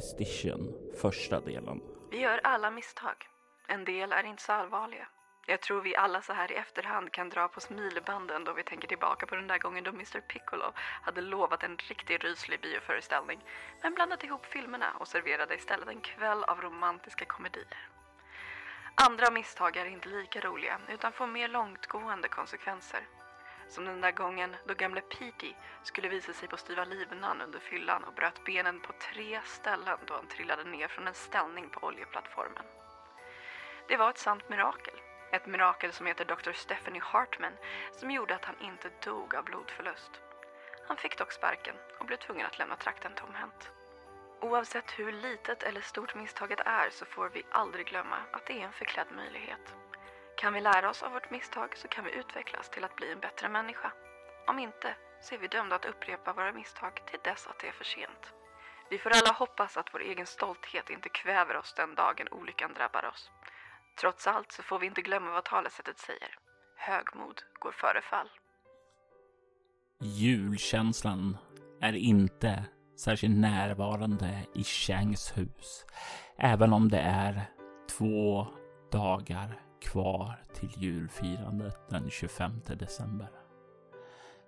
Superstition första delen. Vi gör alla misstag. En del är inte så allvarliga. Jag tror vi alla så här i efterhand kan dra på smilbanden då vi tänker tillbaka på den där gången då Mr Piccolo hade lovat en riktigt ryslig bioföreställning men blandat ihop filmerna och serverade istället en kväll av romantiska komedier. Andra misstag är inte lika roliga utan får mer långtgående konsekvenser. Som den där gången då gamle Petey skulle visa sig på styva linan under fyllan och bröt benen på tre ställen då han trillade ner från en ställning på oljeplattformen. Det var ett sant mirakel. Ett mirakel som heter Dr. Stephanie Hartman som gjorde att han inte dog av blodförlust. Han fick dock sparken och blev tvungen att lämna trakten tomhänt. Oavsett hur litet eller stort misstaget är så får vi aldrig glömma att det är en förklädd möjlighet. Kan vi lära oss av vårt misstag så kan vi utvecklas till att bli en bättre människa. Om inte så är vi dömda att upprepa våra misstag till dess att det är för sent. Vi får alla hoppas att vår egen stolthet inte kväver oss den dagen olyckan drabbar oss. Trots allt så får vi inte glömma vad talesättet säger. Högmod går före fall. Julkänslan är inte särskilt närvarande i Changs hus, även om det är två dagar kvar till julfirandet den 25 december.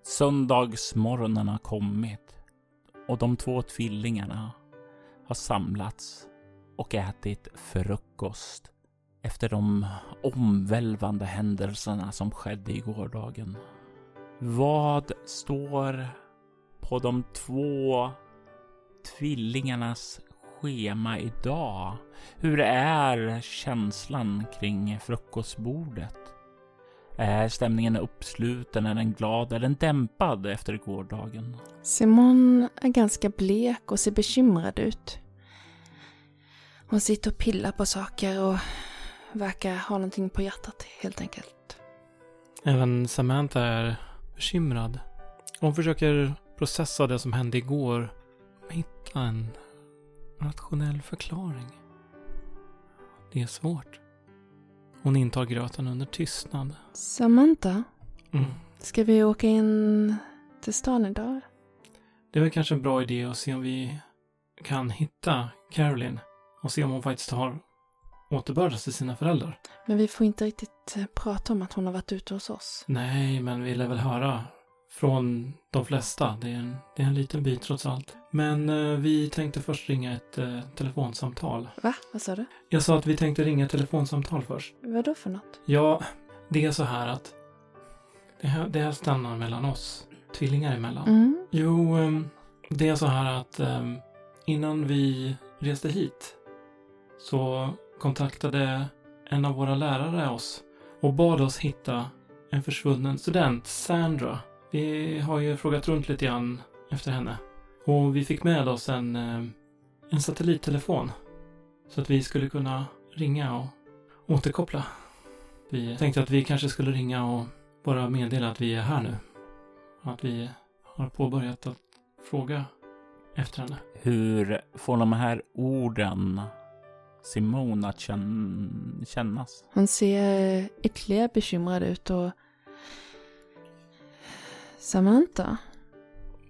Söndagsmorgonen har kommit och de två tvillingarna har samlats och ätit frukost efter de omvälvande händelserna som skedde i gårdagen. Vad står på de två tvillingarnas schema idag? Hur är känslan kring frukostbordet? Är stämningen uppsluten? Är den glad? Är den dämpad efter gårdagen? Simon är ganska blek och ser bekymrad ut. Hon sitter och pillar på saker och verkar ha någonting på hjärtat helt enkelt. Även Samantha är bekymrad. Hon försöker processa det som hände igår hitta en rationell förklaring. Det är svårt. Hon intar gröten under tystnad. Samantha, Mm. ska vi åka in till stan idag? Det är väl kanske en bra idé att se om vi kan hitta Caroline och se om hon faktiskt har återbördats till sina föräldrar. Men vi får inte riktigt eh, prata om att hon har varit ute hos oss. Nej, men vi lär väl höra från de flesta. Det är en, det är en liten bit trots allt. Men eh, vi tänkte först ringa ett eh, telefonsamtal. Va? Vad sa du? Jag sa att vi tänkte ringa ett telefonsamtal först. Vad då för något? Ja, det är så här att det här, det här stannar mellan oss, tvillingar emellan. Mm. Jo, ehm, det är så här att ehm, innan vi reste hit så kontaktade en av våra lärare oss och bad oss hitta en försvunnen student, Sandra. Vi har ju frågat runt lite grann efter henne. Och vi fick med oss en, ehm, en satellittelefon. Så att vi skulle kunna ringa och återkoppla. Vi tänkte att vi kanske skulle ringa och bara meddela att vi är här nu. Och att vi har påbörjat att fråga efter henne. Hur får de här orden Simone att känn- kännas? Hon ser ytterligare bekymrad ut och... Samantha,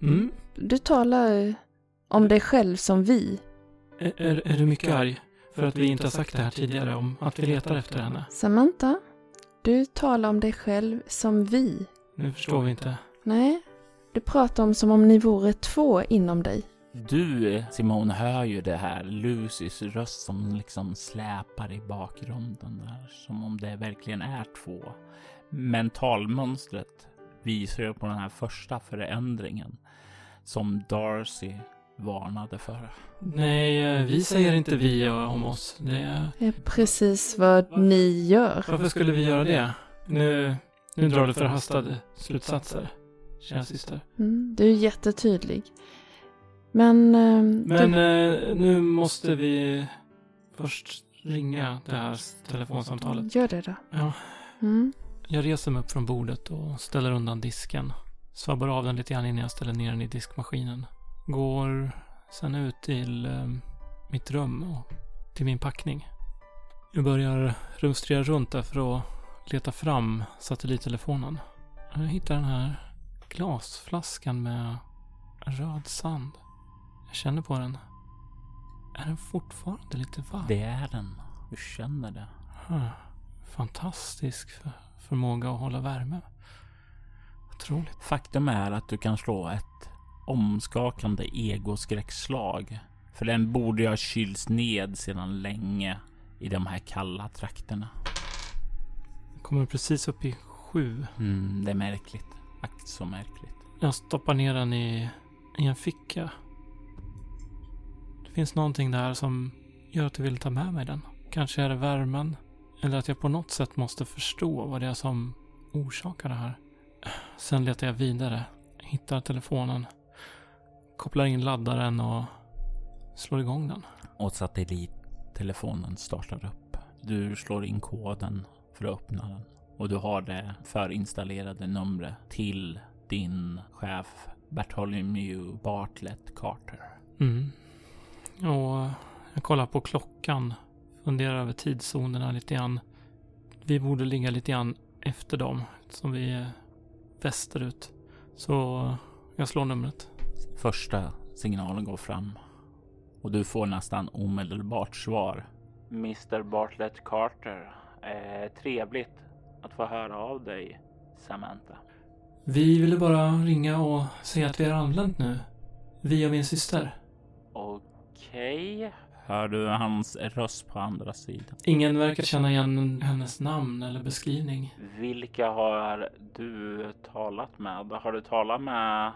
Mm. du talar om dig själv som vi. Är, är, är du mycket arg för att vi inte har sagt det här tidigare om att vi letar efter henne? Samantha, du talar om dig själv som vi. Nu förstår vi inte. Nej, du pratar om som om ni vore två inom dig. Du, Simone, hör ju det här Lucys röst som liksom släpar i bakgrunden där. Som om det verkligen är två. Mentalmönstret visar ju på den här första förändringen. som Darcy varnade för. Nej, vi säger inte vi om oss. Det är... Det är precis vad ni gör. Varför skulle vi göra det? Nu, nu drar du förhastade slutsatser, kära syster. Mm, du är jättetydlig. Men... Eh, Men du, eh, nu måste vi först ringa det här telefonsamtalet. gör det då. Ja. Mm. Jag reser mig upp från bordet och ställer undan disken. Svabbar av den lite grann innan jag ställer ner den i diskmaskinen. Går sen ut till eh, mitt rum och till min packning. Jag börjar rumstera runt där för att leta fram satellittelefonen. Jag hittar den här glasflaskan med röd sand. Jag känner på den. Är den fortfarande lite varm? Det är den. Du känner det. Fantastisk för, förmåga att hålla värme. Otroligt. Faktum är att du kan slå ett omskakande egoskräckslag. För den borde ju ha kylts ned sedan länge i de här kalla trakterna. Jag kommer precis upp i sju. Mm, det är märkligt. Akt så märkligt. Jag stoppar ner den i, i en ficka. Det finns någonting där som gör att jag vill ta med mig den. Kanske är det värmen. Eller att jag på något sätt måste förstå vad det är som orsakar det här. Sen letar jag vidare. Hittar telefonen. Kopplar in laddaren och slår igång den. Och satellittelefonen startar upp. Du slår in koden för att öppna den. Och du har det förinstallerade numret till din chef Bartholomew Bartlett Carter. Mm. Och jag kollar på klockan. Funderar över tidszonerna lite grann. Vi borde ligga lite grann efter dem. Som vi är västerut. Så jag slår numret. Första signalen går fram och du får nästan omedelbart svar. Mr Bartlett Carter. Eh, trevligt att få höra av dig, Samantha. Vi ville bara ringa och säga att vi har anlänt nu. Vi och min syster. Okej. Hör du hans röst på andra sidan? Ingen verkar känna igen hennes namn eller beskrivning. Vilka har du talat med? Har du talat med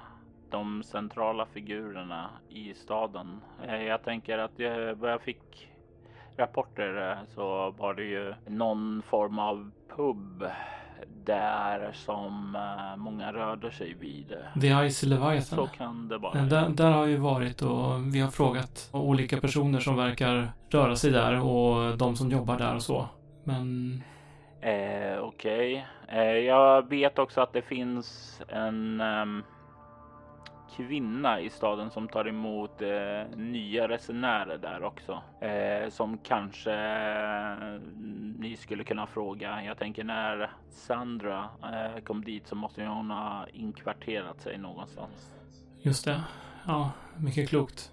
de centrala figurerna i staden? Eh, Jag tänker att jag, vad jag fick rapporter eh, så var det ju någon form av pub där som eh, många rörde sig vid. The Icy Så Leviathan. kan det vara. Eh, Där, där har vi varit och vi har frågat olika personer som verkar röra sig där och de som jobbar där och så. Men Eh, Okej. Eh, jag vet också att det finns en ehm, kvinna i staden som tar emot eh, nya resenärer där också. Eh, som kanske eh, ni skulle kunna fråga. Jag tänker när Sandra eh, kom dit så måste hon ha inkvarterat sig någonstans. just det. Ja, mycket klokt.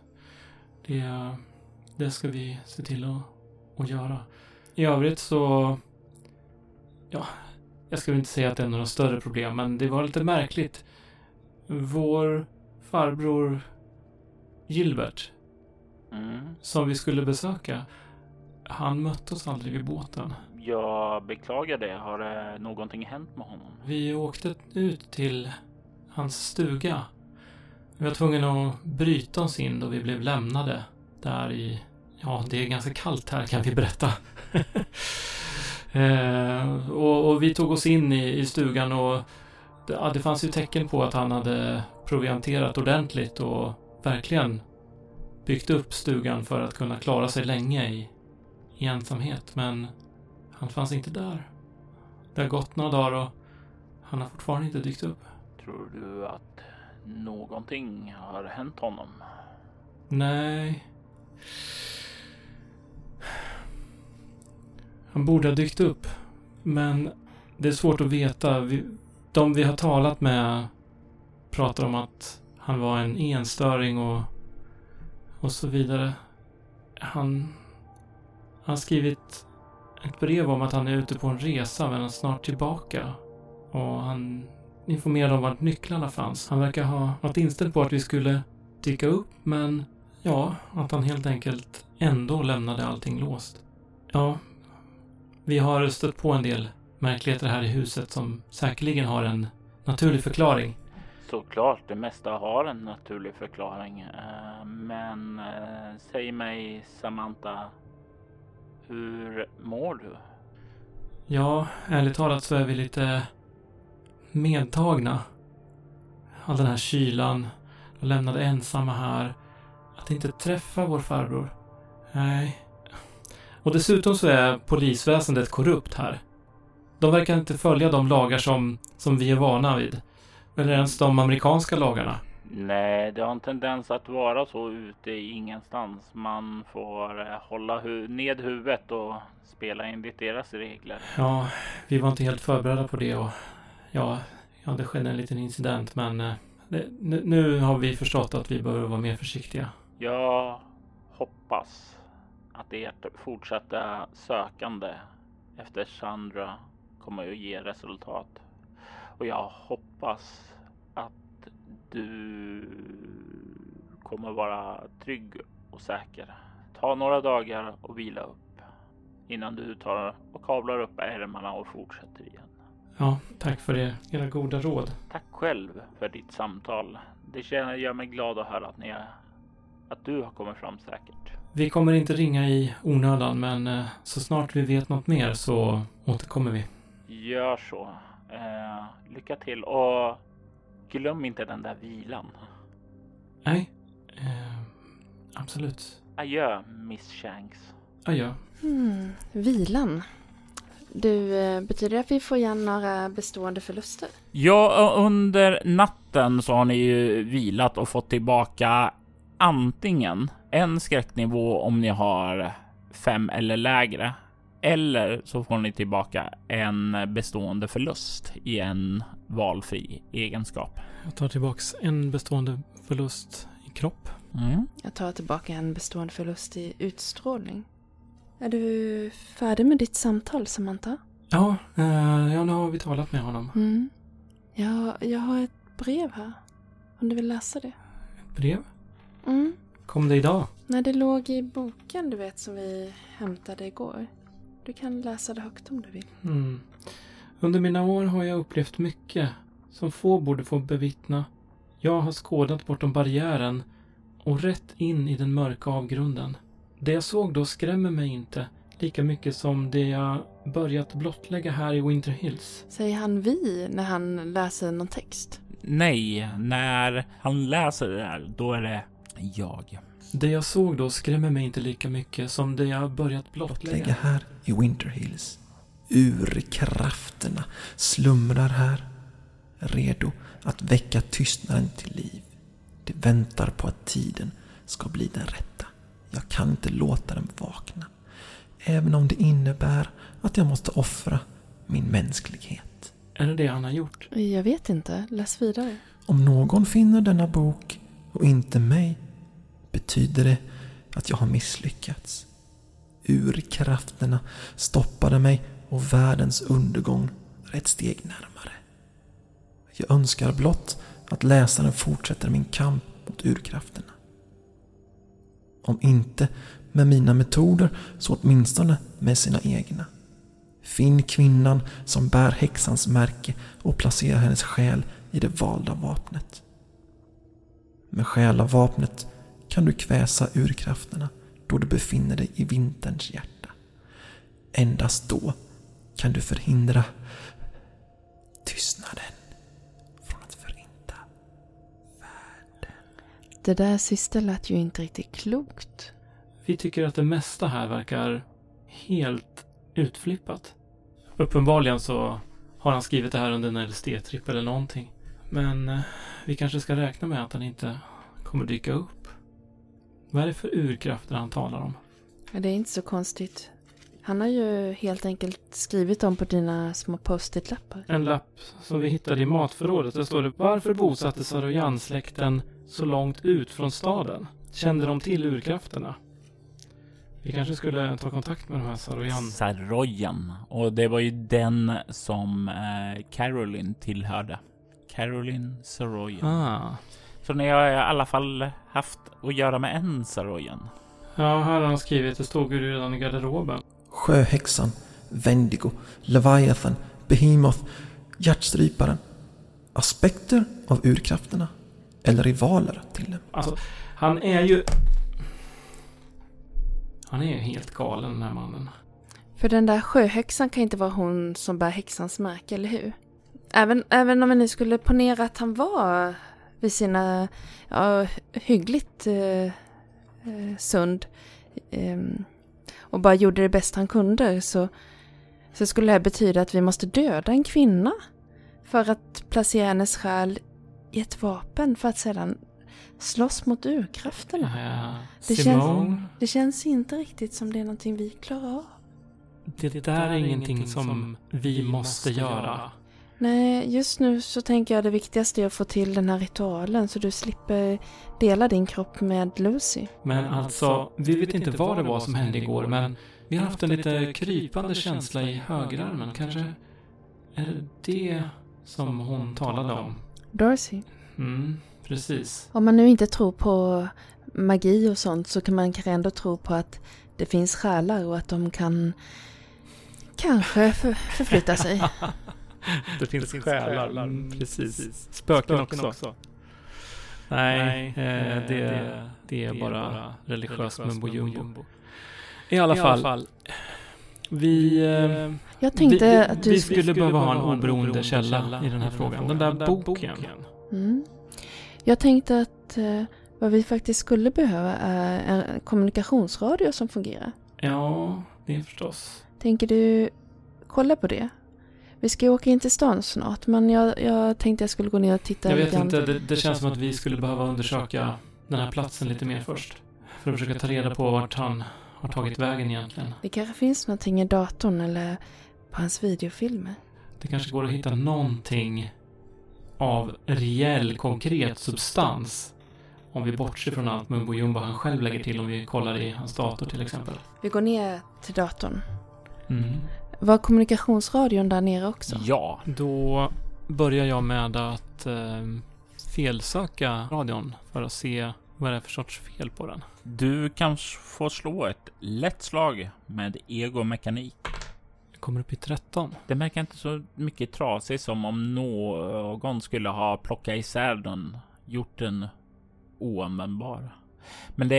Det, det ska vi se till att, att göra. I övrigt så... Ja, jag ska väl inte säga att det är några större problem, men det var lite märkligt. Vår farbror Gilbert, Mm. som vi skulle besöka, han mötte oss aldrig vid båten. Jag beklagar det. Har det någonting hänt med honom? Vi åkte ut till hans stuga. Vi var tvungna att bryta oss in då vi blev lämnade där i... Ja, det är ganska kallt här kan vi berätta. eh, och, och vi tog oss in i, i stugan och ja, det fanns ju tecken på att han hade provianterat ordentligt och verkligen byggt upp stugan för att kunna klara sig länge i, i ensamhet. Men han fanns inte där. Det har gått några dagar och han har fortfarande inte dykt upp. Tror du att någonting har hänt honom? Nej. Han borde ha dykt upp. Men det är svårt att veta. De vi har talat med pratar om att han var en enstöring och, och så vidare. Han, han har skrivit ett brev om att han är ute på en resa men han är snart tillbaka. Och han informerade om vart nycklarna fanns. Han verkar ha varit inställd på att vi skulle dyka upp men ja, att han helt enkelt ändå lämnade allting låst. Ja, vi har stött på en del märkligheter här i huset som säkerligen har en naturlig förklaring. såklart, det mesta har en naturlig förklaring. Eh, men eh, säg mig Samantha, hur mår du? Ja, ärligt talat så är vi lite medtagna. All den här kylan, och lämnade ensamma här. Att inte träffa vår farbror. Nej. Och dessutom så är polisväsendet korrupt här. De verkar inte följa de lagar som, som vi är vana vid. Eller ens de amerikanska lagarna. Nej, det har en tendens att vara så ute i ingenstans. Man får eh, hålla hu ned huvudet och spela enligt deras regler. Ja, vi var inte helt förberedda på det och ja, ja det skedde en liten incident men eh, det, nu, nu har vi förstått att vi behöver vara mer försiktiga. Jag hoppas att ert fortsatta sökande efter Sandra kommer att ge resultat. Och jag hoppas att du kommer vara trygg och säker. Ta några dagar och vila upp innan du tar och kavlar upp ärmarna och fortsätter igen. Ja, tack för er, era goda råd. Tack själv för ditt samtal. Det känner gör mig glad att höra att, ni är, att du har kommit fram säkert. Vi kommer inte ringa i onödan men eh, så snart vi vet något mer så återkommer vi. Gör så. Eh, lycka till och glöm inte den där vilan. Nej, eh, absolut. Adjö, Miss Shanks. Adjö. Hmm, vilan. Du, eh, betyder det att vi får igen några bestående förluster? Ja, under natten så har ni ju vilat och fått tillbaka antingen en skräcknivå om ni har fem eller lägre. Eller så får ni tillbaka en bestående förlust i en valfri egenskap. Jag tar tillbaks en bestående förlust i kropp. Mm. Jag tar tillbaka en bestående förlust i utstrålning. Är du färdig med ditt samtal, Samantha? Ja, eh, ja, nu har vi talat med honom. Mm. Jag, jag har ett brev här. Om du vill läsa det? Ett brev? Mm. Kom det idag? Nej, det låg i boken du vet som vi hämtade igår. Du kan läsa det högt om du vill. Mm. Under mina år har jag upplevt mycket som få borde få bevittna. Jag har skådat bortom barriären och rätt in i den mörka avgrunden. Det jag såg då skrämmer mig inte lika mycket som det jag börjat blottlägga här i Winter Hills. Säger han vi när han läser någon text? Nej, när han läser det här, då är det jag. Det jag såg då skrämmer mig inte lika mycket som det jag börjat Blottlägga blottlägga. här i Winter Hills. Urkrafterna slumrar här. Redo att väcka tystnaden till liv. De väntar på att tiden ska bli den rätta. Jag kan inte låta dem vakna. Även om det innebär att jag måste offra min mänsklighet. Är det det han har gjort? Jag vet inte. Läs vidare. Om någon finner denna bok och inte mig betyder det att jag har misslyckats. Urkrafterna stoppade mig och världens undergång är ett steg närmare. Jag önskar blott att läsaren fortsätter min kamp mot urkrafterna. Om inte med mina metoder så åtminstone med sina egna. Finn kvinnan som bär häxans märke och placera hennes själ i det valda vapnet. Med själavapnet kan du kväsa urkrafterna då du befinner dig i vinterns hjärta. Endast då kan du förhindra tystnaden från att förinta. Det där sista lät ju inte riktigt klokt. Vi tycker att det mesta här verkar helt utflippat. Uppenbarligen så har han skrivit det här under en LSD-tripp eller någonting. Men eh, vi kanske ska räkna med att han inte kommer dyka upp. Vad är det för urkrafter han talar om? Ja, Det är inte så konstigt. Han har ju helt enkelt skrivit dem på dina små post-it-lappar. En lapp som vi hittade i matförrådet. Där står det Varför bosatte Saroyan-släkten så långt ut från staden? Kände de till urkrafterna? Vi kanske skulle ta kontakt med de här Saroyan... Saroyan. Och det var ju den som eh, Caroline tillhörde. Caroline Saroyan. Ah. Så ni har i alla fall haft att göra med en Saroyan. Ja, här har han skrivit. Det stod ju redan i garderoben. Sjöhäxan, Wendigo, Leviathan, Behemoth, Hjärtstryparen. aspekter av urkrafterna eller rivaler till dem. Alltså, han är ju... Han är ju helt galen den här mannen. För den där sjöhäxan kan inte vara hon som bär häxans märke, eller hur? Även, även om vi nu skulle ponera att han var vid sina, ja, hyggligt eh, eh, sund eh, och bara gjorde det bästa han kunde så, så skulle det betyda att vi måste döda en kvinna för att placera hennes själ i ett vapen för att sedan slåss mot urkrafterna. Ja, Det känns- Det känns inte riktigt som det är någonting vi klarar av. det där är ingenting som vi måste göra. Nej, just nu så tänker jag det viktigaste är att få till den här ritualen så du slipper dela din kropp med Lucy. Men alltså, vi vet inte vad det var som hände igår, men vi har haft en lite krypande känsla i högerarmen. Kanske är det det som hon talade om? Darcy. Mm, precis. Om man nu inte tror på magi och sånt så kan man kanske ändå tro på att det finns själar och att de kan kanske för, förflytta sig. Det finns själar, mm, precis. Spöken också. Nej, eh, det, det är bara religiöst mumbo jumbo. I alla fall, vi, eh, Jag tänkte vi, att du vi skulle... skulle behöva ha en oberoende källa i den här frågan. Den där boken. Mm. Jag tänkte att eh, vad vi faktiskt skulle behöva är en kommunikationsradio som fungerar. Ja, det är förstås. Tänker du kolla på det? Vi ska ju åka in till stan snart men jag, jag tänkte jag skulle gå ner och titta Jag vet inte, det, det känns som att vi skulle behöva undersöka den här platsen lite mer först. För att försöka ta reda på vart han har tagit vägen egentligen. Det kanske finns någonting i datorn eller på hans videofilmer. Det kanske går att hitta någonting av reell, konkret substans. Om vi bortser från allt mumbo jumbo han själv lägger till om vi kollar i hans dator till exempel. Vi går ner till datorn. Mm. Var kommunikationsradion där nere också? Ja, Då börjar jag med att eh, felsöka radion för att se vad det är för sorts fel på den. du kan få slå ett lätt slag med egomekanik. Jag kommer upp i 13. Det verkar inte så mycket trasig som om någon skulle ha plockat isär den, gjort den oanvändbar. Men det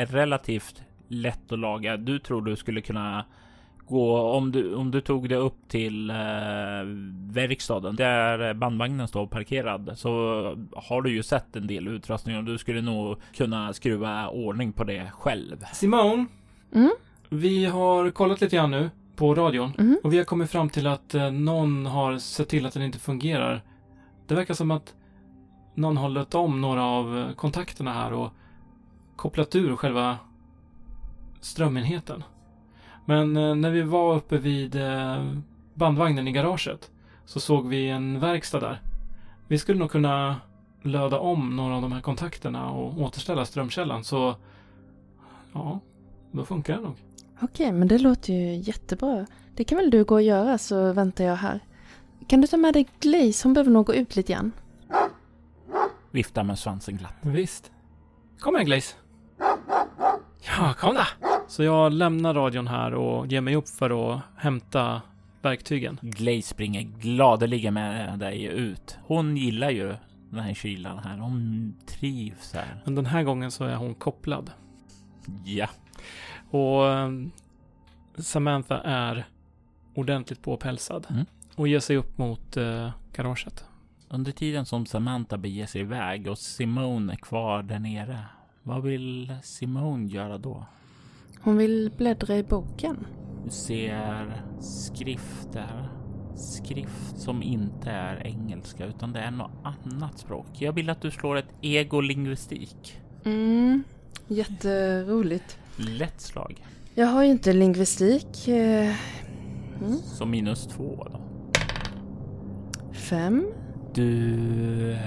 är relativt lätt att laga. Du tror du skulle kunna gå om du om du tog det upp till eh, verkstaden där bandvagnen står parkerad så har du ju sett en del utrustning och du skulle nog kunna skruva ordning på det själv. Simone, Mm? vi har kollat lite grann nu på radion. Mhm. Och vi har kommit fram till att eh, någon har sett till att den inte fungerar. Det verkar som att någon har lött om några av eh, kontakterna här och kopplat ur själva strömenheten. Men eh, när vi var uppe vid eh, bandvagnen i garaget så såg vi en verkstad där. Vi skulle nog kunna löda om några av de här kontakterna och återställa strömkällan så ja, då funkar det nog. Okej, men det låter ju jättebra. Det kan väl du gå och göra så väntar jag här. Kan du ta med dig Glaze? Hon behöver nog gå ut lite grann. Vifta med svansen glatt. Visst. Kom här Glaze. Ja, kom då. Så jag lämnar radion här och ger mig upp för att hämta verktygen. Glaze springer gladeligen med dig ut. Hon gillar ju den här kylan här. Hon trivs här. Men den här gången så är hon kopplad. Ja, Och eh, Samantha är ordentligt påpälsad. Mm. Och ger sig upp mot eh, garaget. under tiden som Samantha beger sig iväg och Simone är kvar där nere. Vad vill Simone göra då? Hon vill bläddra i boken. Du ser skrifter. Skrift som inte är engelska utan det är något annat språk. Jag vill att du slår ett egolingvistik. Mm, jätteroligt. Lätt slag. Jag har ju inte lingvistik. Eh, mm. Så minus två då. Fem. Du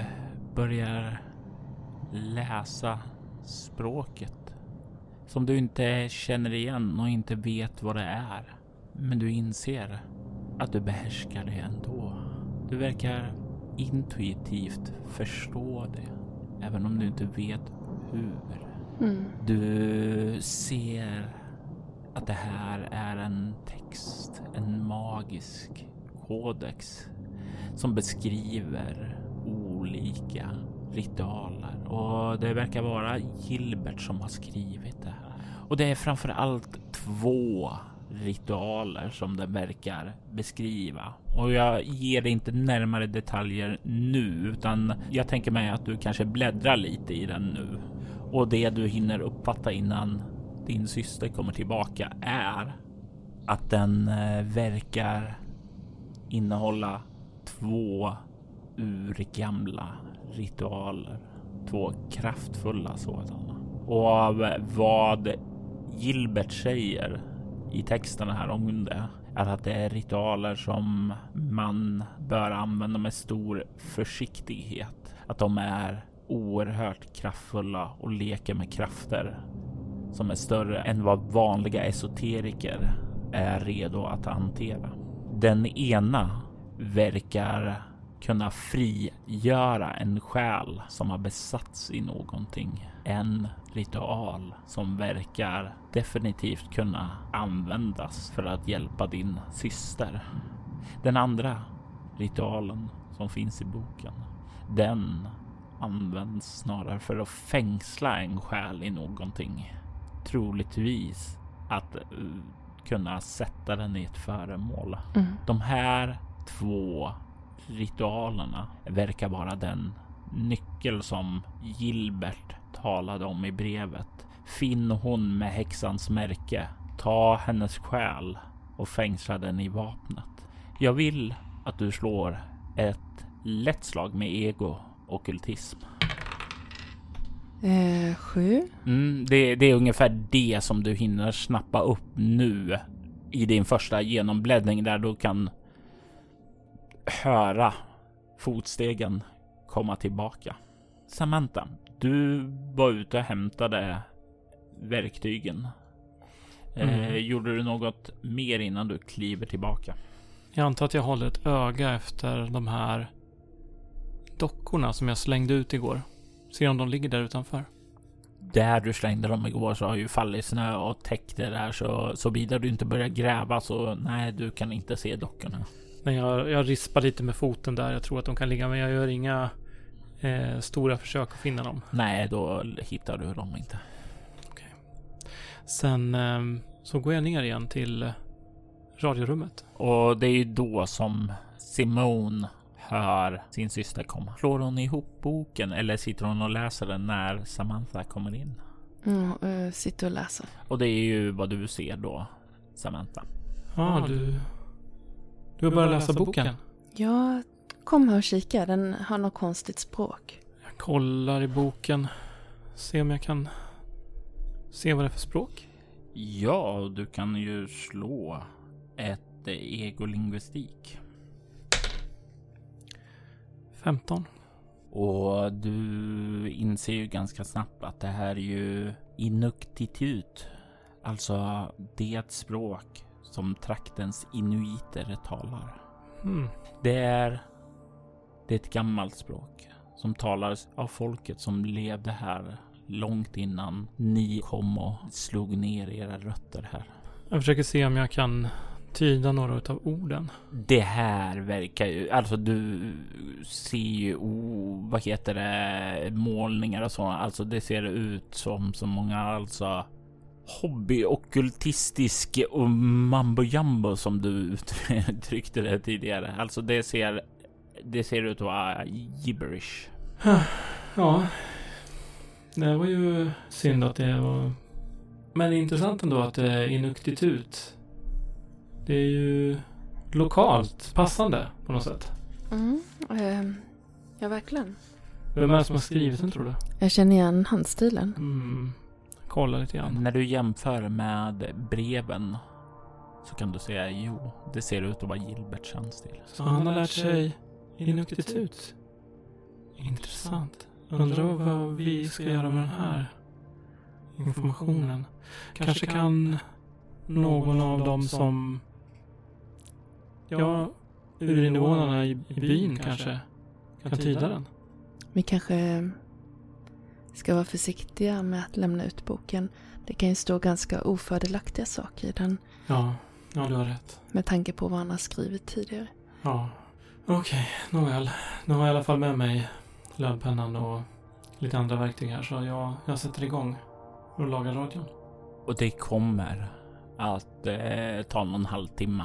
börjar läsa språket som du inte känner igen och inte vet vad det är. Men du inser att du behärskar det ändå. Du verkar intuitivt förstå det, även om du inte vet hur. Mm. Du ser att det här är en text, en magisk kodex som beskriver olika ritualer och det verkar vara Gilbert som har skrivit det här. Och det är framför allt två ritualer som den verkar beskriva. Och jag ger dig inte närmare detaljer nu, utan jag tänker mig att du kanske bläddrar lite i den nu. Och det du hinner uppfatta innan din syster kommer tillbaka är att den eh, verkar innehålla två urgamla ritualer. Två kraftfulla sådana. Och av vad Gilbert säger i texten här om det är att det är ritualer som man bör använda med stor försiktighet. Att de är oerhört kraftfulla och leker med krafter som är större än vad vanliga esoteriker är redo att hantera. Den ena verkar kunna frigöra en själ som har besatts i någonting. En ritual som verkar definitivt kunna användas för att hjälpa din syster. Den andra ritualen som finns i boken, den används snarare för att fängsla en själ i någonting. Troligtvis att uh, kunna sätta den i ett föremål. Mm. De här två ritualerna verkar vara den nyckel som Gilbert talade om i brevet. Finn hon med häxans märke, ta hennes själ och fängsla den i vapnet. Jag vill att du slår ett lätt slag med ego och kultism. Eh, sju. Mm, det, det är ungefär det som du hinner snappa upp nu i din första genombläddring där du kan höra fotstegen komma tillbaka. Samantha, du var ute och hämtade verktygen. Eh, Mm. gjorde du något mer innan du kliver tillbaka? Jag antar att jag håller ett öga efter de här dockorna som jag slängde ut igår. Se om de ligger där utanför. Där du slängde dem igår så har ju fallit snö och täckt det där så såvida du inte börjar gräva så nej, du kan inte se dockorna. Men jag, jag rispar lite med foten där. Jag tror att de kan ligga, men jag gör inga eh, stora försök att finna dem. Nej, då hittar du dem inte. Sen ehm, så går jag ner igen till eh, radiorummet. Och det är ju då som Simone hör sin syster komma. Slår hon ihop boken eller sitter hon och läser den när Samantha kommer in? Mm, eh, sitter och läser. Och det är ju vad du ser då, Samantha. Ja, du... Du har börjat läsa boken. Jag kom här och kika. Den har något konstigt språk. Jag kollar i boken. Se om jag kan se vad det är för språk. Ja, du kan ju slå ett egolingvistik. 15. Och du inser ju ganska snabbt att det här är ju inuktitut. Alltså det språk som traktens inuiter talar. Hmm. Det är, det är ett gammalt språk som talas av folket som levde här långt innan ni kom och slog ner era rötter här. Jag försöker se om jag kan tyda några av orden. Det här verkar ju, alltså du ser ju, oh, vad heter det, målningar och så. Alltså det ser ut som så många alltså hobby-ockultistisk och mambo jumbo som du uttryckte det tidigare. Alltså det ser, det ser ut att vara gibberish. Ja. Det var ju synd att det var... Men intressant ändå att det är inuktitut. Det är ju lokalt passande på något sätt. Mm, eh, ja, verkligen. Vem är det som har skrivit den tror du? Jag känner igen handstilen. Mm. Kolla lite grann. När du jämför med breven så kan du säga jo, det ser ut att vara Gilberts handstil. Så han har lärt sig inuktitut. Intressant. Undrar vad vi ska göra med den här informationen. Kanske kan någon av dem som... Ja, urinvånarna i, i byn kanske kan tyda den. Vi kanske ska vara försiktiga med att lämna ut boken. Det kan ju stå ganska ofördelaktiga saker i den Ja, ja du har rätt. med tanke på vad han har skrivit tidigare. Ja. Okej, nåväl. Nu har jag i alla fall med mig lövpennan och lite andra verktyg här så jag, jag sätter igång och lagar radion. Och det kommer att eh, ta någon halvtimme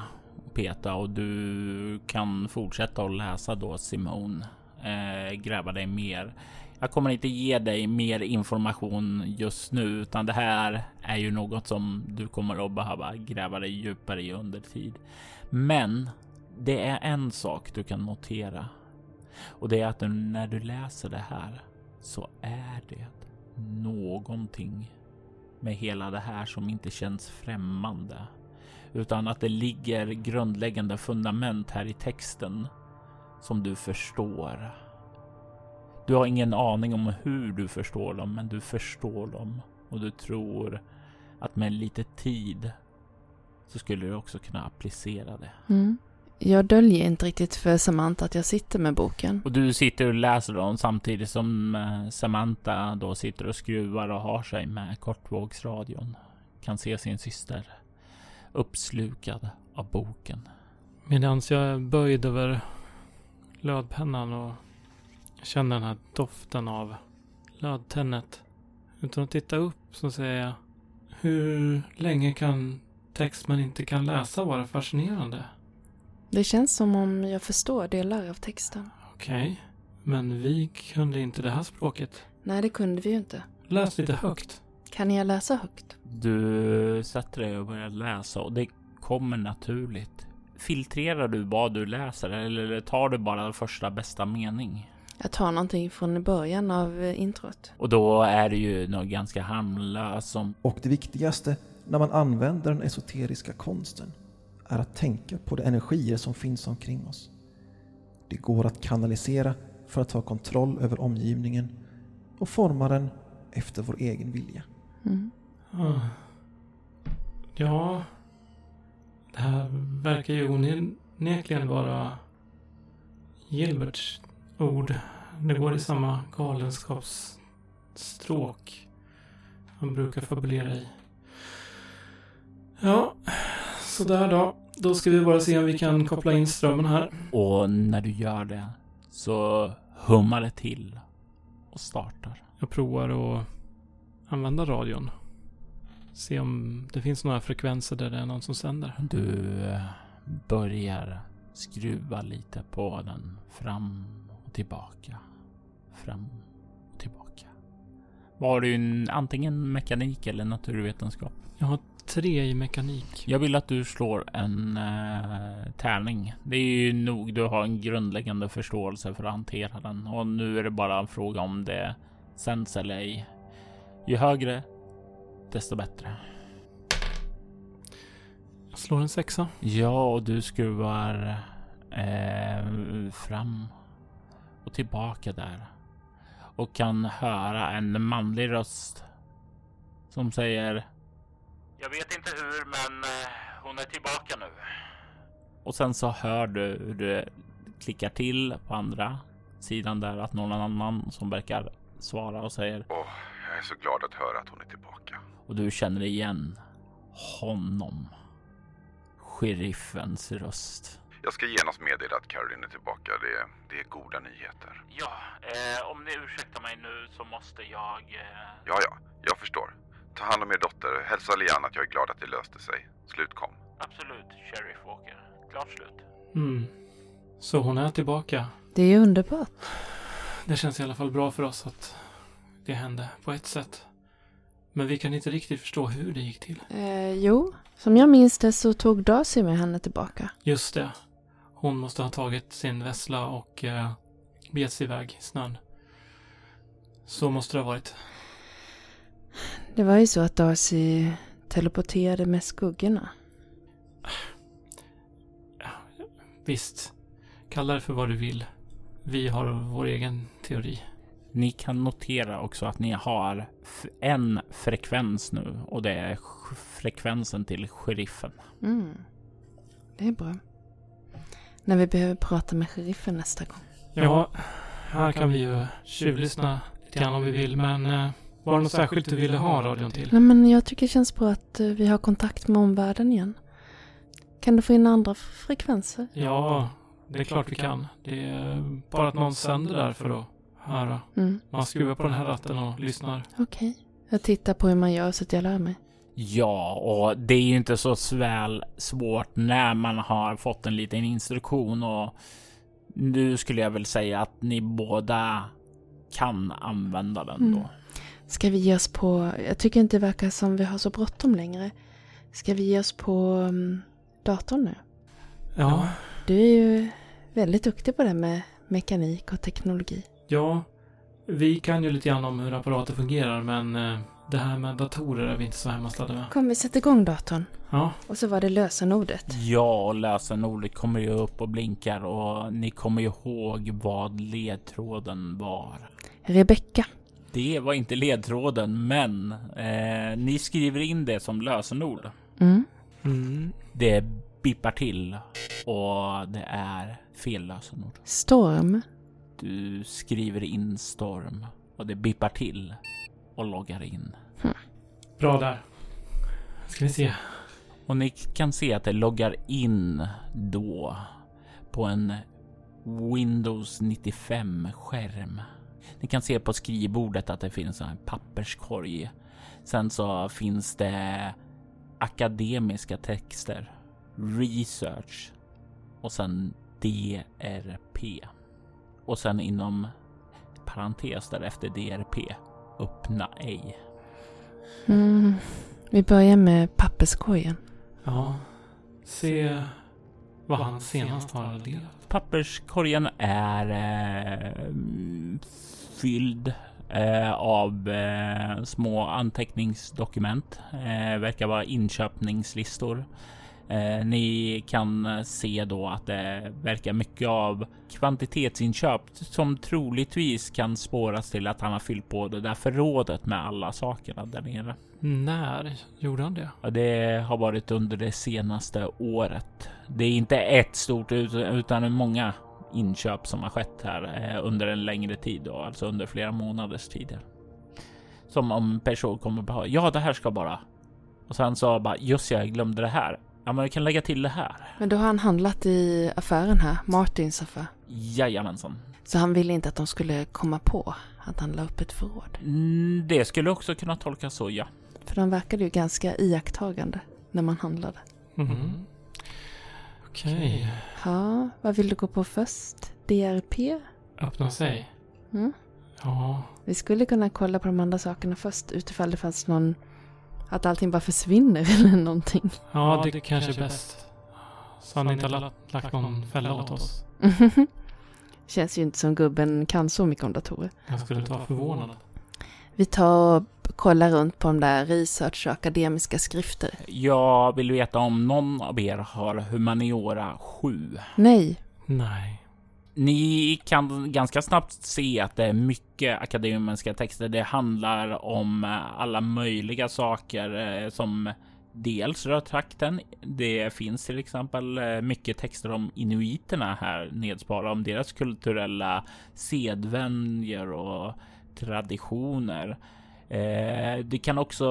peta och du kan fortsätta att läsa då Simone. Eh, gräva dig mer. Jag kommer inte ge dig mer information just nu, utan det här är ju något som du kommer att behöva gräva dig djupare i under tid. Men det är en sak du kan notera och det är att när du läser det här så är det någonting med hela det här som inte känns främmande utan att det ligger grundläggande fundament här i texten som du förstår. Du har ingen aning om hur du förstår dem, men du förstår dem och du tror att med lite tid så skulle du också kunna applicera det. Mm. Jag döljer inte riktigt för Samantha att jag sitter med boken. Och du sitter och läser dem samtidigt som eh, Samantha då sitter och skruvar och har sig med kortvågsradion. Kan se sin syster uppslukad av boken. Medan jag är böjd över lödpennan och känner den här doften av lödtennet. Utan att titta upp så säger jag Hur länge kan text man inte kan läsa vara fascinerande? Det känns som om jag förstår delar av texten. Okej, men vi kunde inte det här språket. Nej, det kunde vi ju inte. Läs lite högt. Kan jag läsa högt? Du sätter dig och börjar läsa och det kommer naturligt. Filtrerar du vad du läser eller tar du bara första bästa mening? Jag tar någonting från början av eh, introt. Och då är det ju något ganska harmlöst som Och det viktigaste när man använder den esoteriska konsten är att tänka på de energier som finns omkring oss. Det går att kanalisera för att ta kontroll över omgivningen och forma den efter vår egen vilja. Mm. Ah. Ja, det här verkar ju onekligen vara Gilberts ord. Det går i samma galenskapsstråk han brukar fabulera i. Ja, sådär då. Då ska vi bara se om vi kan koppla in strömmen här. och när du gör det så hummar det till och startar. Jag provar att använda radion. Se om det finns några frekvenser där det är någon som sänder. Du eh, börjar skruva lite på den fram tillbaka. Fram och tillbaka. Var du en, antingen mekanik eller naturvetenskap? Jag har tre i mekanik. Jag vill att du slår en uh, tärning. Det är ju nog du har en grundläggande förståelse för att hantera den och nu är det bara en fråga om det sänds eller ej. Ju högre, desto bättre. Jag slår en sexa. Ja, och du skruvar eh, fram och tillbaka där och kan höra en manlig röst som säger Jag vet inte hur, men eh, hon är tillbaka nu. Och sen så hör du hur det klickar till på andra sidan där att någon annan som verkar svara och säger Åh, jag är så glad att höra att hon är tillbaka. och du känner igen honom. Sheriffens röst. Jag ska genast meddela att Caroline är tillbaka. Det, det är goda nyheter. Ja, eh, om ni ursäktar mig nu så måste jag... Eh... Ja, ja, jag förstår. Ta hand om er dotter. Hälsa Lian att jag är glad att det löste sig. Slut kom. Absolut, Sheriff Walker. Klart slut. Mm. Så hon är tillbaka. Det är ju underbart. Det känns i alla fall bra för oss att det hände på ett sätt. Men vi kan inte riktigt förstå hur det gick till. Eh, jo, som jag minns det så tog Darcy med henne tillbaka. Just det. Hon måste ha tagit sin vessla och eh, begett sig iväg i snön. Så måste det ha varit. Det var ju så att Darcy teleporterade med skuggorna. Visst, kalla det för vad du vill. Vi har vår egen teori. Ni kan notera också att ni har en frekvens nu och det är frekvensen till sheriffen. Mm. Det är bra. När vi behöver prata med sheriffen nästa gång. Ja, här kan vi ju tjuvlyssna lite grann om vi vill, men eh, var det något särskilt du ville ha radion till? Nej, men jag tycker det känns bra att eh, vi har kontakt med omvärlden igen. Kan du få in andra frekvenser? Ja, det är klart vi kan. Det är bara att någon sänder där för att höra. Mm. Man skruvar på den här ratten och lyssnar. Okej. Jag tittar på hur man gör så att jag lär mig. Ja, och det är ju inte så väl svårt när man har fått en liten instruktion och nu skulle jag väl säga att ni båda kan använda den då. Mm. Ska vi ge oss på... Jag tycker inte det verkar som vi har så bråttom längre. Ska vi ge oss på um, datorn nu? Ja, Du är ju väldigt duktig på det med mekanik och teknologi. ja. Vi kan ju lite grann om hur apparater fungerar, men eh, det här med datorer är vi inte så hemmastaddade med. Kom, vi sätter igång datorn. Ja, Och så var det lösenordet. Ja, lösenordet kommer ju upp och blinkar och ni kommer ju ihåg vad ledtråden var. Rebecka. Det var inte ledtråden, men eh, ni skriver in det som lösenord. Mm. mm. Det bippar till och det är fel lösenord. Storm. Du skriver in storm och det bippar till och loggar in. bra där. Ska vi se. Och ni kan se att det loggar in då på en Windows 95 skärm. Ni kan se på skrivbordet att det finns en papperskorg. Sen så finns det akademiska texter, research och sen DRP. Och sen inom parentes därefter DRP, öppna ej. Mm. Vi börjar med papperskorgen. Ja. Se vad han senast har adderat. Papperskorgen är eh, fylld eh, av eh, små anteckningsdokument. Eh, verkar vara inköpningslistor. Eh, ni kan se då att det verkar mycket av kvantitetsinköp som troligtvis kan spåras till att han har fyllt på det där förrådet med alla sakerna där nere. När gjorde han det? Ja, det har varit under det senaste året. Det är inte ett stort ut- utan många inköp som har skett här eh, under en längre tid, då, alltså under flera månaders tid. Som om person kommer på ja, det här ska bara. Och sen så bara just jag glömde det här. Ja, men vi kan lägga till det här. Men då har han handlat i affären här, Martins affär. Jajamensan. Så han ville inte att de skulle komma på att han la upp ett förråd. Mm, det skulle också kunna tolkas så, ja. För de verkade ju ganska iakttagande när man handlade. Mhm. Okej. Ja, vad vill du gå på först? DRP? Öppna sig. Mm. Ja. Vi skulle kunna kolla på de andra sakerna först utifall det fanns någon... Att allting bara försvinner eller någonting. Ja, det, kanske är bäst. Så han inte har lagt, lagt någon fälla åt oss. Känns ju inte som gubben kan så mycket om datorer. Jag skulle inte vara förvånad. Vi tar och kollar runt på de där research och akademiska skrifter. Jag vill veta om någon av er har humaniora 7. Nej. Nej. Ni kan ganska snabbt se att det är mycket akademiska texter. Det handlar om eh, alla möjliga saker eh, som dels rör trakten. Det finns till exempel eh, mycket texter om inuiterna här nedsparade, om deras kulturella sedvänjor och traditioner. Eh, Du kan också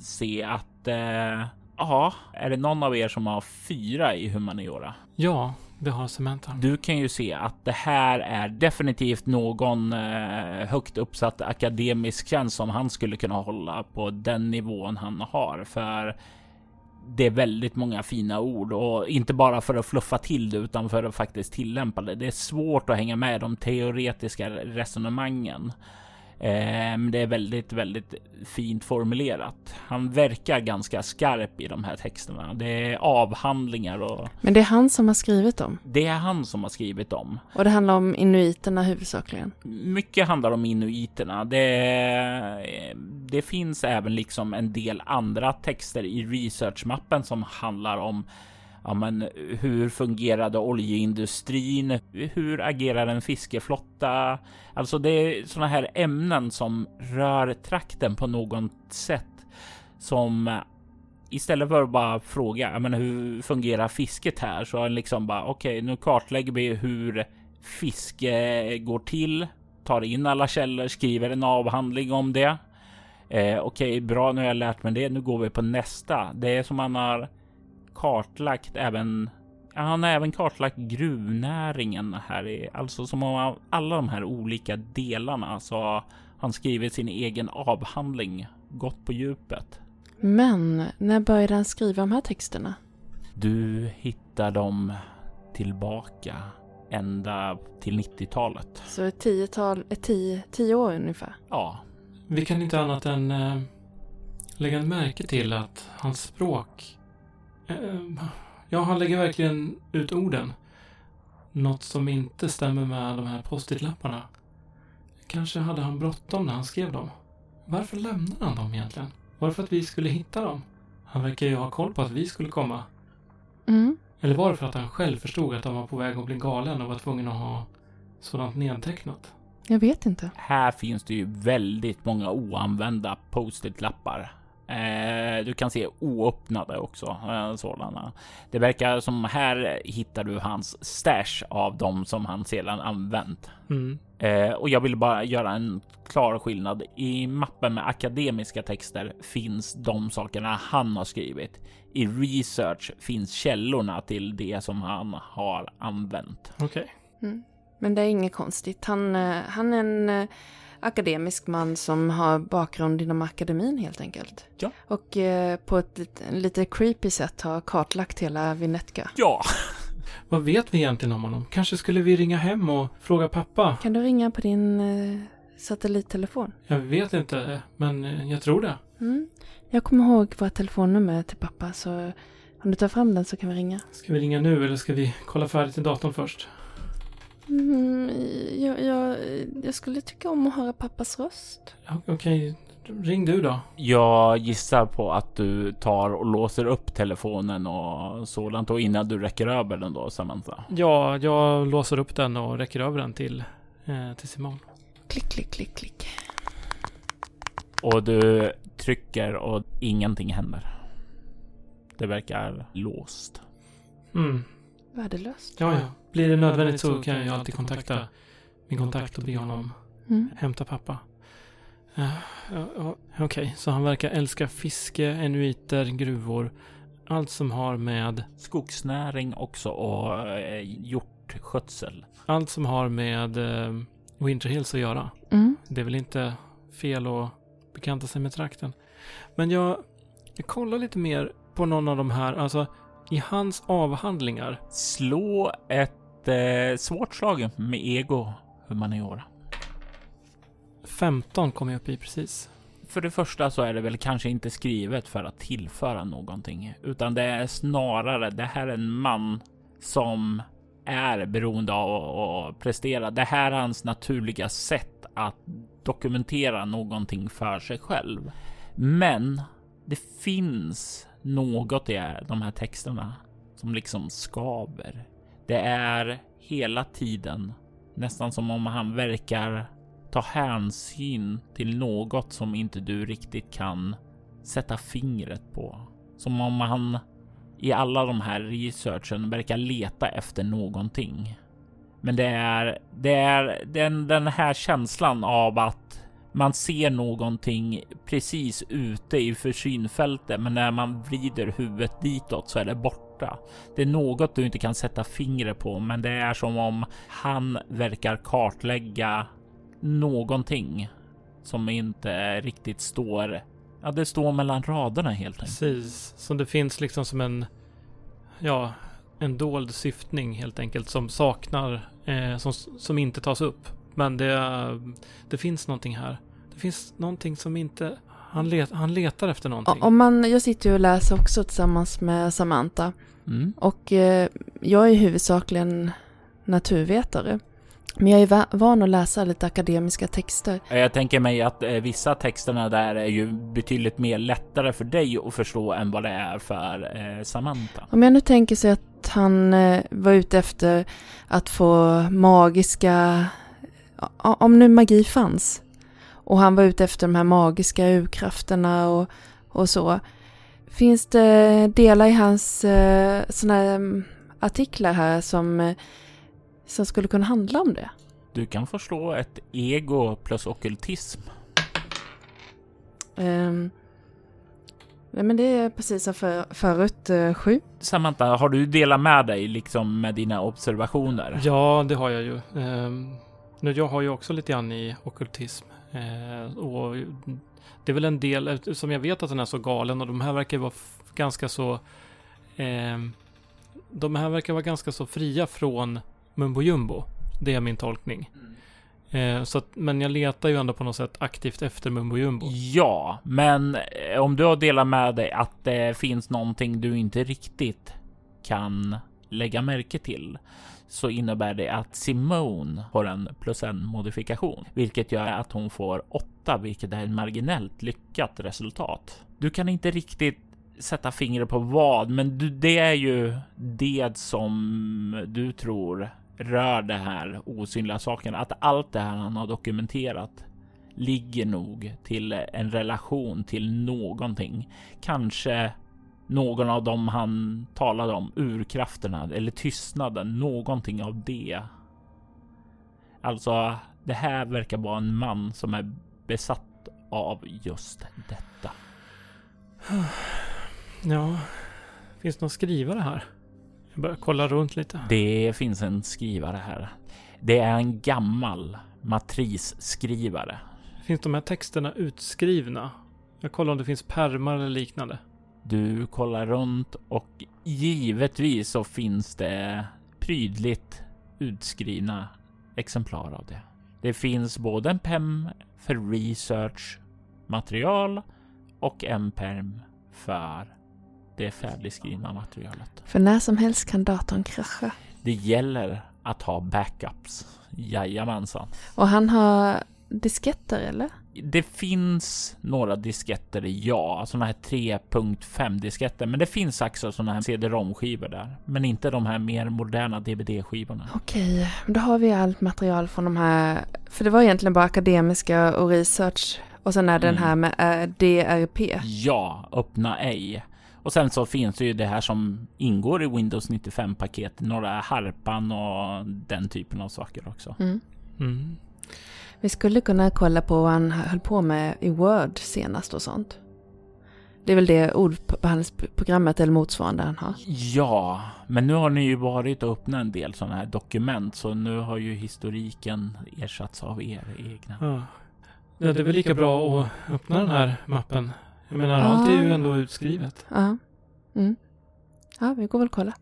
se att eh, Ja, är det någon av er som har fyra i humaniora? Ja, det har Samantha. Du kan ju se att det här är definitivt någon eh, högt uppsatt akademisk tjänst som han skulle kunna hålla på den nivån han har. För det är väldigt många fina ord och inte bara för att fluffa till det utan för att faktiskt tillämpa det. Det är svårt att hänga med de teoretiska resonemangen. Men det är väldigt, väldigt fint formulerat. Han verkar ganska skarp i de här texterna. Det är avhandlingar och Men det är han som har skrivit dem. det är han som har skrivit dem. Och det handlar om inuiterna huvudsakligen. Mycket handlar om inuiterna. Det, det finns även liksom en del andra texter i researchmappen som handlar om Ja, men eh, hur fungerade oljeindustrin? Hur agerar en fiskeflotta? Alltså det är sådana här ämnen som rör trakten på något sätt som eh, istället för att bara fråga ja, men hur fungerar fisket här så liksom bara okej, okay, nu kartlägger vi hur fiske går till, tar in alla källor, skriver en avhandling om det. Eh, okej, okay, bra, nu har jag lärt mig det. Nu går vi på nästa. Det är som man har kartlagt även Han har även kartlagt gruvnäringen här i, alltså som av alla de här olika delarna så har han skrivit sin egen avhandling, gått på djupet. Men när började han skriva de här texterna? Du hittar dem tillbaka ända till 90-talet. Så ett tiotal, ett tio, tio år ungefär. Ja, Vi kan inte annat än eh, lägga märke till att hans språk... Eh, ja, han lägger verkligen ut orden. Något som inte stämmer med de här post-it-lapparna. Kanske hade han bråttom när han skrev dem. Varför lämnade han dem egentligen? Var det för att vi skulle hitta dem? Han verkar ju ha koll på att vi skulle komma. Mm. Eller var det för att han själv förstod att han var på väg att bli galen och var tvungen att ha sådant nedtecknat? Jag vet inte. här finns det ju väldigt många oanvända post-it-lappar. Eh, du kan se oöppnade också, eh, sådana. Det verkar som här hittar du hans stash av dem som han sedan använt. Mm. Eh, och jag vill bara göra en klar skillnad. I mappen med akademiska texter finns de sakerna han har skrivit. I research finns källorna till det som han har använt. Okej. Mm. Men det är inget konstigt. Han, han är en akademisk man som har bakgrund inom akademin helt enkelt. Ja. Och eh, på ett lite, lite creepy sätt har kartlagt hela Vinetka. Ja, Vad vet vi egentligen om honom? Kanske skulle vi ringa hem och fråga pappa? Kan du ringa på din eh, satellittelefon? Jag vet inte, men eh, jag tror det. Mm. Jag kommer ihåg vårt telefonnummer till pappa så om du tar fram den så kan vi ringa. Ska vi ringa nu eller ska vi kolla färdigt i datorn först? Mm, jag, jag, jag skulle tycka om att höra pappas röst. Ja, Okej, ring du då. Jag gissar på att du tar och låser upp telefonen och sådant och innan du räcker över den då Samantha. Ja, jag låser upp den och räcker över den till, eh, till Simon. Klick, klick, klick, klick. Och du trycker och ingenting händer. Det verkar låst. Mm. Värdelöst. Ja, ja. Blir det nödvändigt så kan jag alltid kontakta min kontakt och be honom Mm. hämta pappa. Eh, ja, ja, Okej, så han verkar älska fiske, enuiter, gruvor. Allt som har med Skogsnäring också och eh, hjortskötsel. allt som har med eh, Winter Hills att göra. Mm. Det är väl inte fel att bekanta sig med trakten. Men jag, jag kollar lite mer på någon av de här, alltså i hans avhandlingar. Slå ett eh, svårt slag med ego humaniora. 15 kom jag upp i precis. För det första så är det väl kanske inte skrivet för att tillföra någonting, utan det är snarare det här är en man som är beroende av att prestera. Det här är hans naturliga sätt att dokumentera någonting för sig själv. Men det finns något i de här texterna som liksom skaver. Det är hela tiden nästan som om han verkar ta hänsyn till något som inte du riktigt kan sätta fingret på. Som om han i alla de här researchen verkar leta efter någonting. Men det är, det är den, den här känslan av att man ser någonting precis ute i försynfältet, men när man vrider huvudet ditåt så är det borta. Det är något du inte kan sätta fingret på, men det är som om han verkar kartlägga någonting som inte riktigt står. Ja, det står mellan raderna helt enkelt. Precis, så det finns liksom som en, ja, en dold syftning helt enkelt som saknar, eh, som, som inte tas upp. Men det, det finns någonting här. Det finns någonting som inte, han, let, han letar efter någonting. Om man, jag sitter ju och läser också tillsammans med Samantha. Mm. Och eh, jag är huvudsakligen naturvetare. Men jag är va- van att läsa lite akademiska texter. Jag tänker mig att eh, vissa texterna där är ju betydligt mer lättare för dig att förstå än vad det är för eh, Samantha. Om jag nu tänker sig att han var ute efter att få magiska... Om nu magi fanns. Och han var ute efter de här magiska urkrafterna och, och så. Finns det delar i hans eh, såna här mm, artiklar här som, eh, som skulle kunna handla om det? Du kan förstå ett ego plus okultism. Ehm, Nej, men det är precis som för, förut, eh, sju. Samantha, har du delat med dig liksom med dina observationer? Ja, det har jag ju. Ehm, nu, jag har ju också lite grann i okultism. Eh, och det är väl en del, som jag vet att den är så galen och de här verkar vara ganska så... ehm, de här verkar vara ganska så fria från mumbo jumbo. Det är min tolkning. Eh, så att, men jag letar ju ändå på något sätt aktivt efter mumbo jumbo. Ja, men eh, om du har delat med dig att det finns någonting du inte riktigt kan lägga märke till så innebär det att Simone har en plus en modifikation, vilket gör att hon får åtta, vilket är ett marginellt lyckat resultat. Du kan inte riktigt sätta fingret på vad, men du, det är ju det som du tror rör det här osynliga saken. Att allt det här han har dokumenterat ligger nog till en relation till någonting. Kanske någon av dem han talade om, urkrafterna eller tystnaden, någonting av det. Alltså, det här verkar vara en man som är besatt av just detta. Ja, finns det någon skrivare här? Jag börjar kolla runt lite. Det finns en skrivare här. Det är en gammal matrisskrivare. Finns de här texterna utskrivna? Jag kollar om det finns pärmar eller liknande. Du kollar runt och givetvis så finns det prydligt utskrivna exemplar av det. Det finns både en pem för research material och en perm för det färdigskrivna materialet. För när som helst kan datorn krascha. Det gäller att ha backups. Jajamensan. Och han har disketter, eller? Det finns några disketter, ja, sådana här 3.5 disketter, men det finns också sådana här CD-ROM-skivor där, men inte de här mer moderna DVD-skivorna. Okej, då har vi allt material från de här, för det var egentligen bara akademiska och research. Och sen är det den Mm. här med eh, DRP. Ja, öppna ej. Och sen så finns det ju det här som ingår i Windows 95 paket, några harpan och den typen av saker också. Mm. Mm. Vi skulle kunna kolla på vad han höll på med i Word senast och sånt. Det är väl det ordbehandlingsprogrammet eller motsvarande han har. Ja, men nu har ni ju varit och öppnat en del sådana här dokument, så nu har ju historiken ersatts av er egna. Ja. Det är väl lika bra att öppna den här mappen. Jag menar, Ah. allt är ju ändå utskrivet. Ja. Mm. Ja, vi går väl och kollar.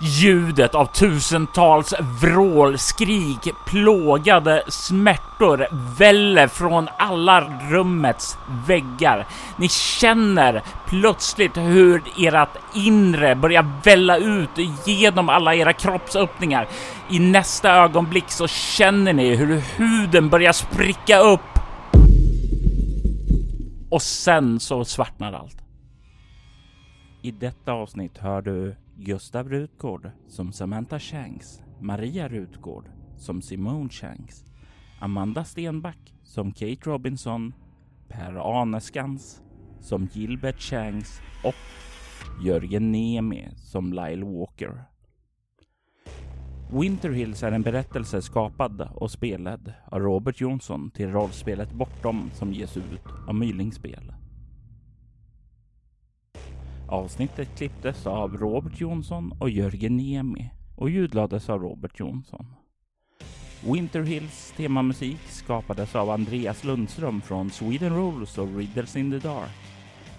Ljudet av tusentals vrål, skrik, plågade smärtor väller från alla rummets väggar. Ni känner plötsligt hur ert inre börjar välla ut genom alla era kroppsöppningar. I nästa ögonblick så känner ni hur huden börjar spricka upp. Och sen så svartnar allt. I detta avsnitt hör du Gustav Rutgård som Samantha Shanks, Maria Rutgård som Simone Shanks, Amanda Stenback som Kate Robinson, Per Aneskans som Gilbert Shanks och Jörgen Niemi som Lyle Walker. Winter Hills är en berättelse skapad och spelad av Robert Jonsson till rollspelet Bortom som ges ut av Mylingspel. Avsnittet klipptes av Robert Jonsson och Jörgen Niemi och ljudlades av Robert Jonsson. Winter Hills temamusik skapades av Andreas Lundström från Sweden Rolls och Riddles in the Dark.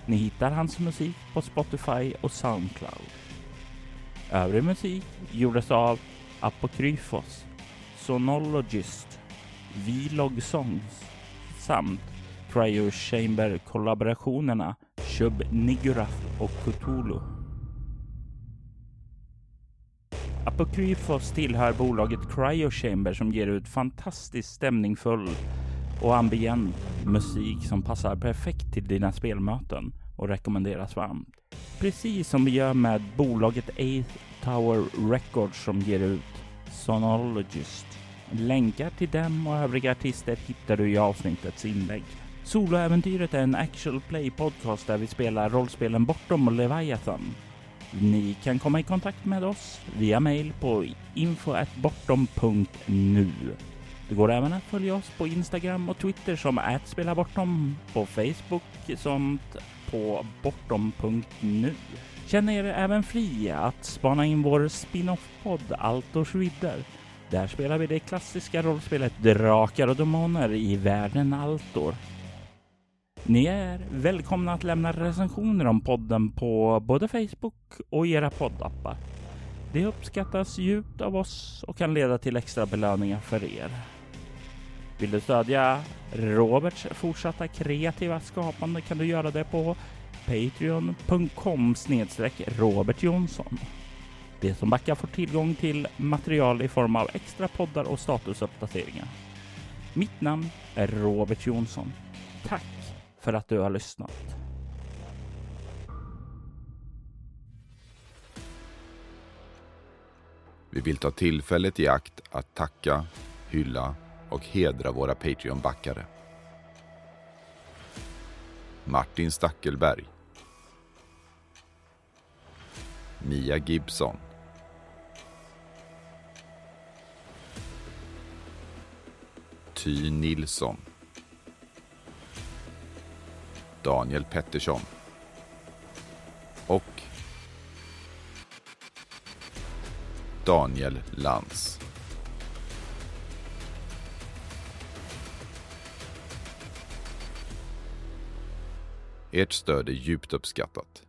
Ni hittar hans musik på Spotify och Soundcloud. Övrig musik gjordes av Apokryfos, Sonologist, Vlog Songs samt Prior Chamber-kollaborationerna Shub Nigurath och Cthulhu. Apokryphos tillhör bolaget Cryo Chamber som ger ut fantastiskt stämningsfull och ambient musik som passar perfekt till dina spelmöten och rekommenderas varmt. Precis som vi gör med bolaget Eighth Tower Records som ger ut Sonologist. Länkar till dem och övriga artister hittar du i avsnittets inlägg. Soloäventyret är en actual play podcast där vi spelar rollspelen Bortom och Leviathan. Ni kan komma i kontakt med oss via mail på info.bortom.nu. Det går även att följa oss på Instagram och Twitter som @spelabortom, på Facebook som på bortom.nu. Känn er även fria att spana in vår spin-off-podd Altors vidder. Där spelar vi det klassiska rollspelet Drakar och Demoner i världen Altor. Ni är välkomna att lämna recensioner om podden på både Facebook och era poddappar. Det uppskattas djupt av oss och kan leda till extra belöningar för er. Vill du stödja Roberts fortsatta kreativa skapande kan du göra det på patreon.com snedstreck Robert Jonsson. De som backar får tillgång till material i form av extra poddar och statusuppdateringar. Mitt namn är Robert Jonsson. Tack för att du har lyssnat. Vi vill ta tillfället i akt att tacka, hylla och hedra våra Patreon-backare. Martin Stackelberg. Mia Gibson. Ty Nilsson. Daniel Pettersson. Och Daniel Lantz. Ert stöd är djupt uppskattat.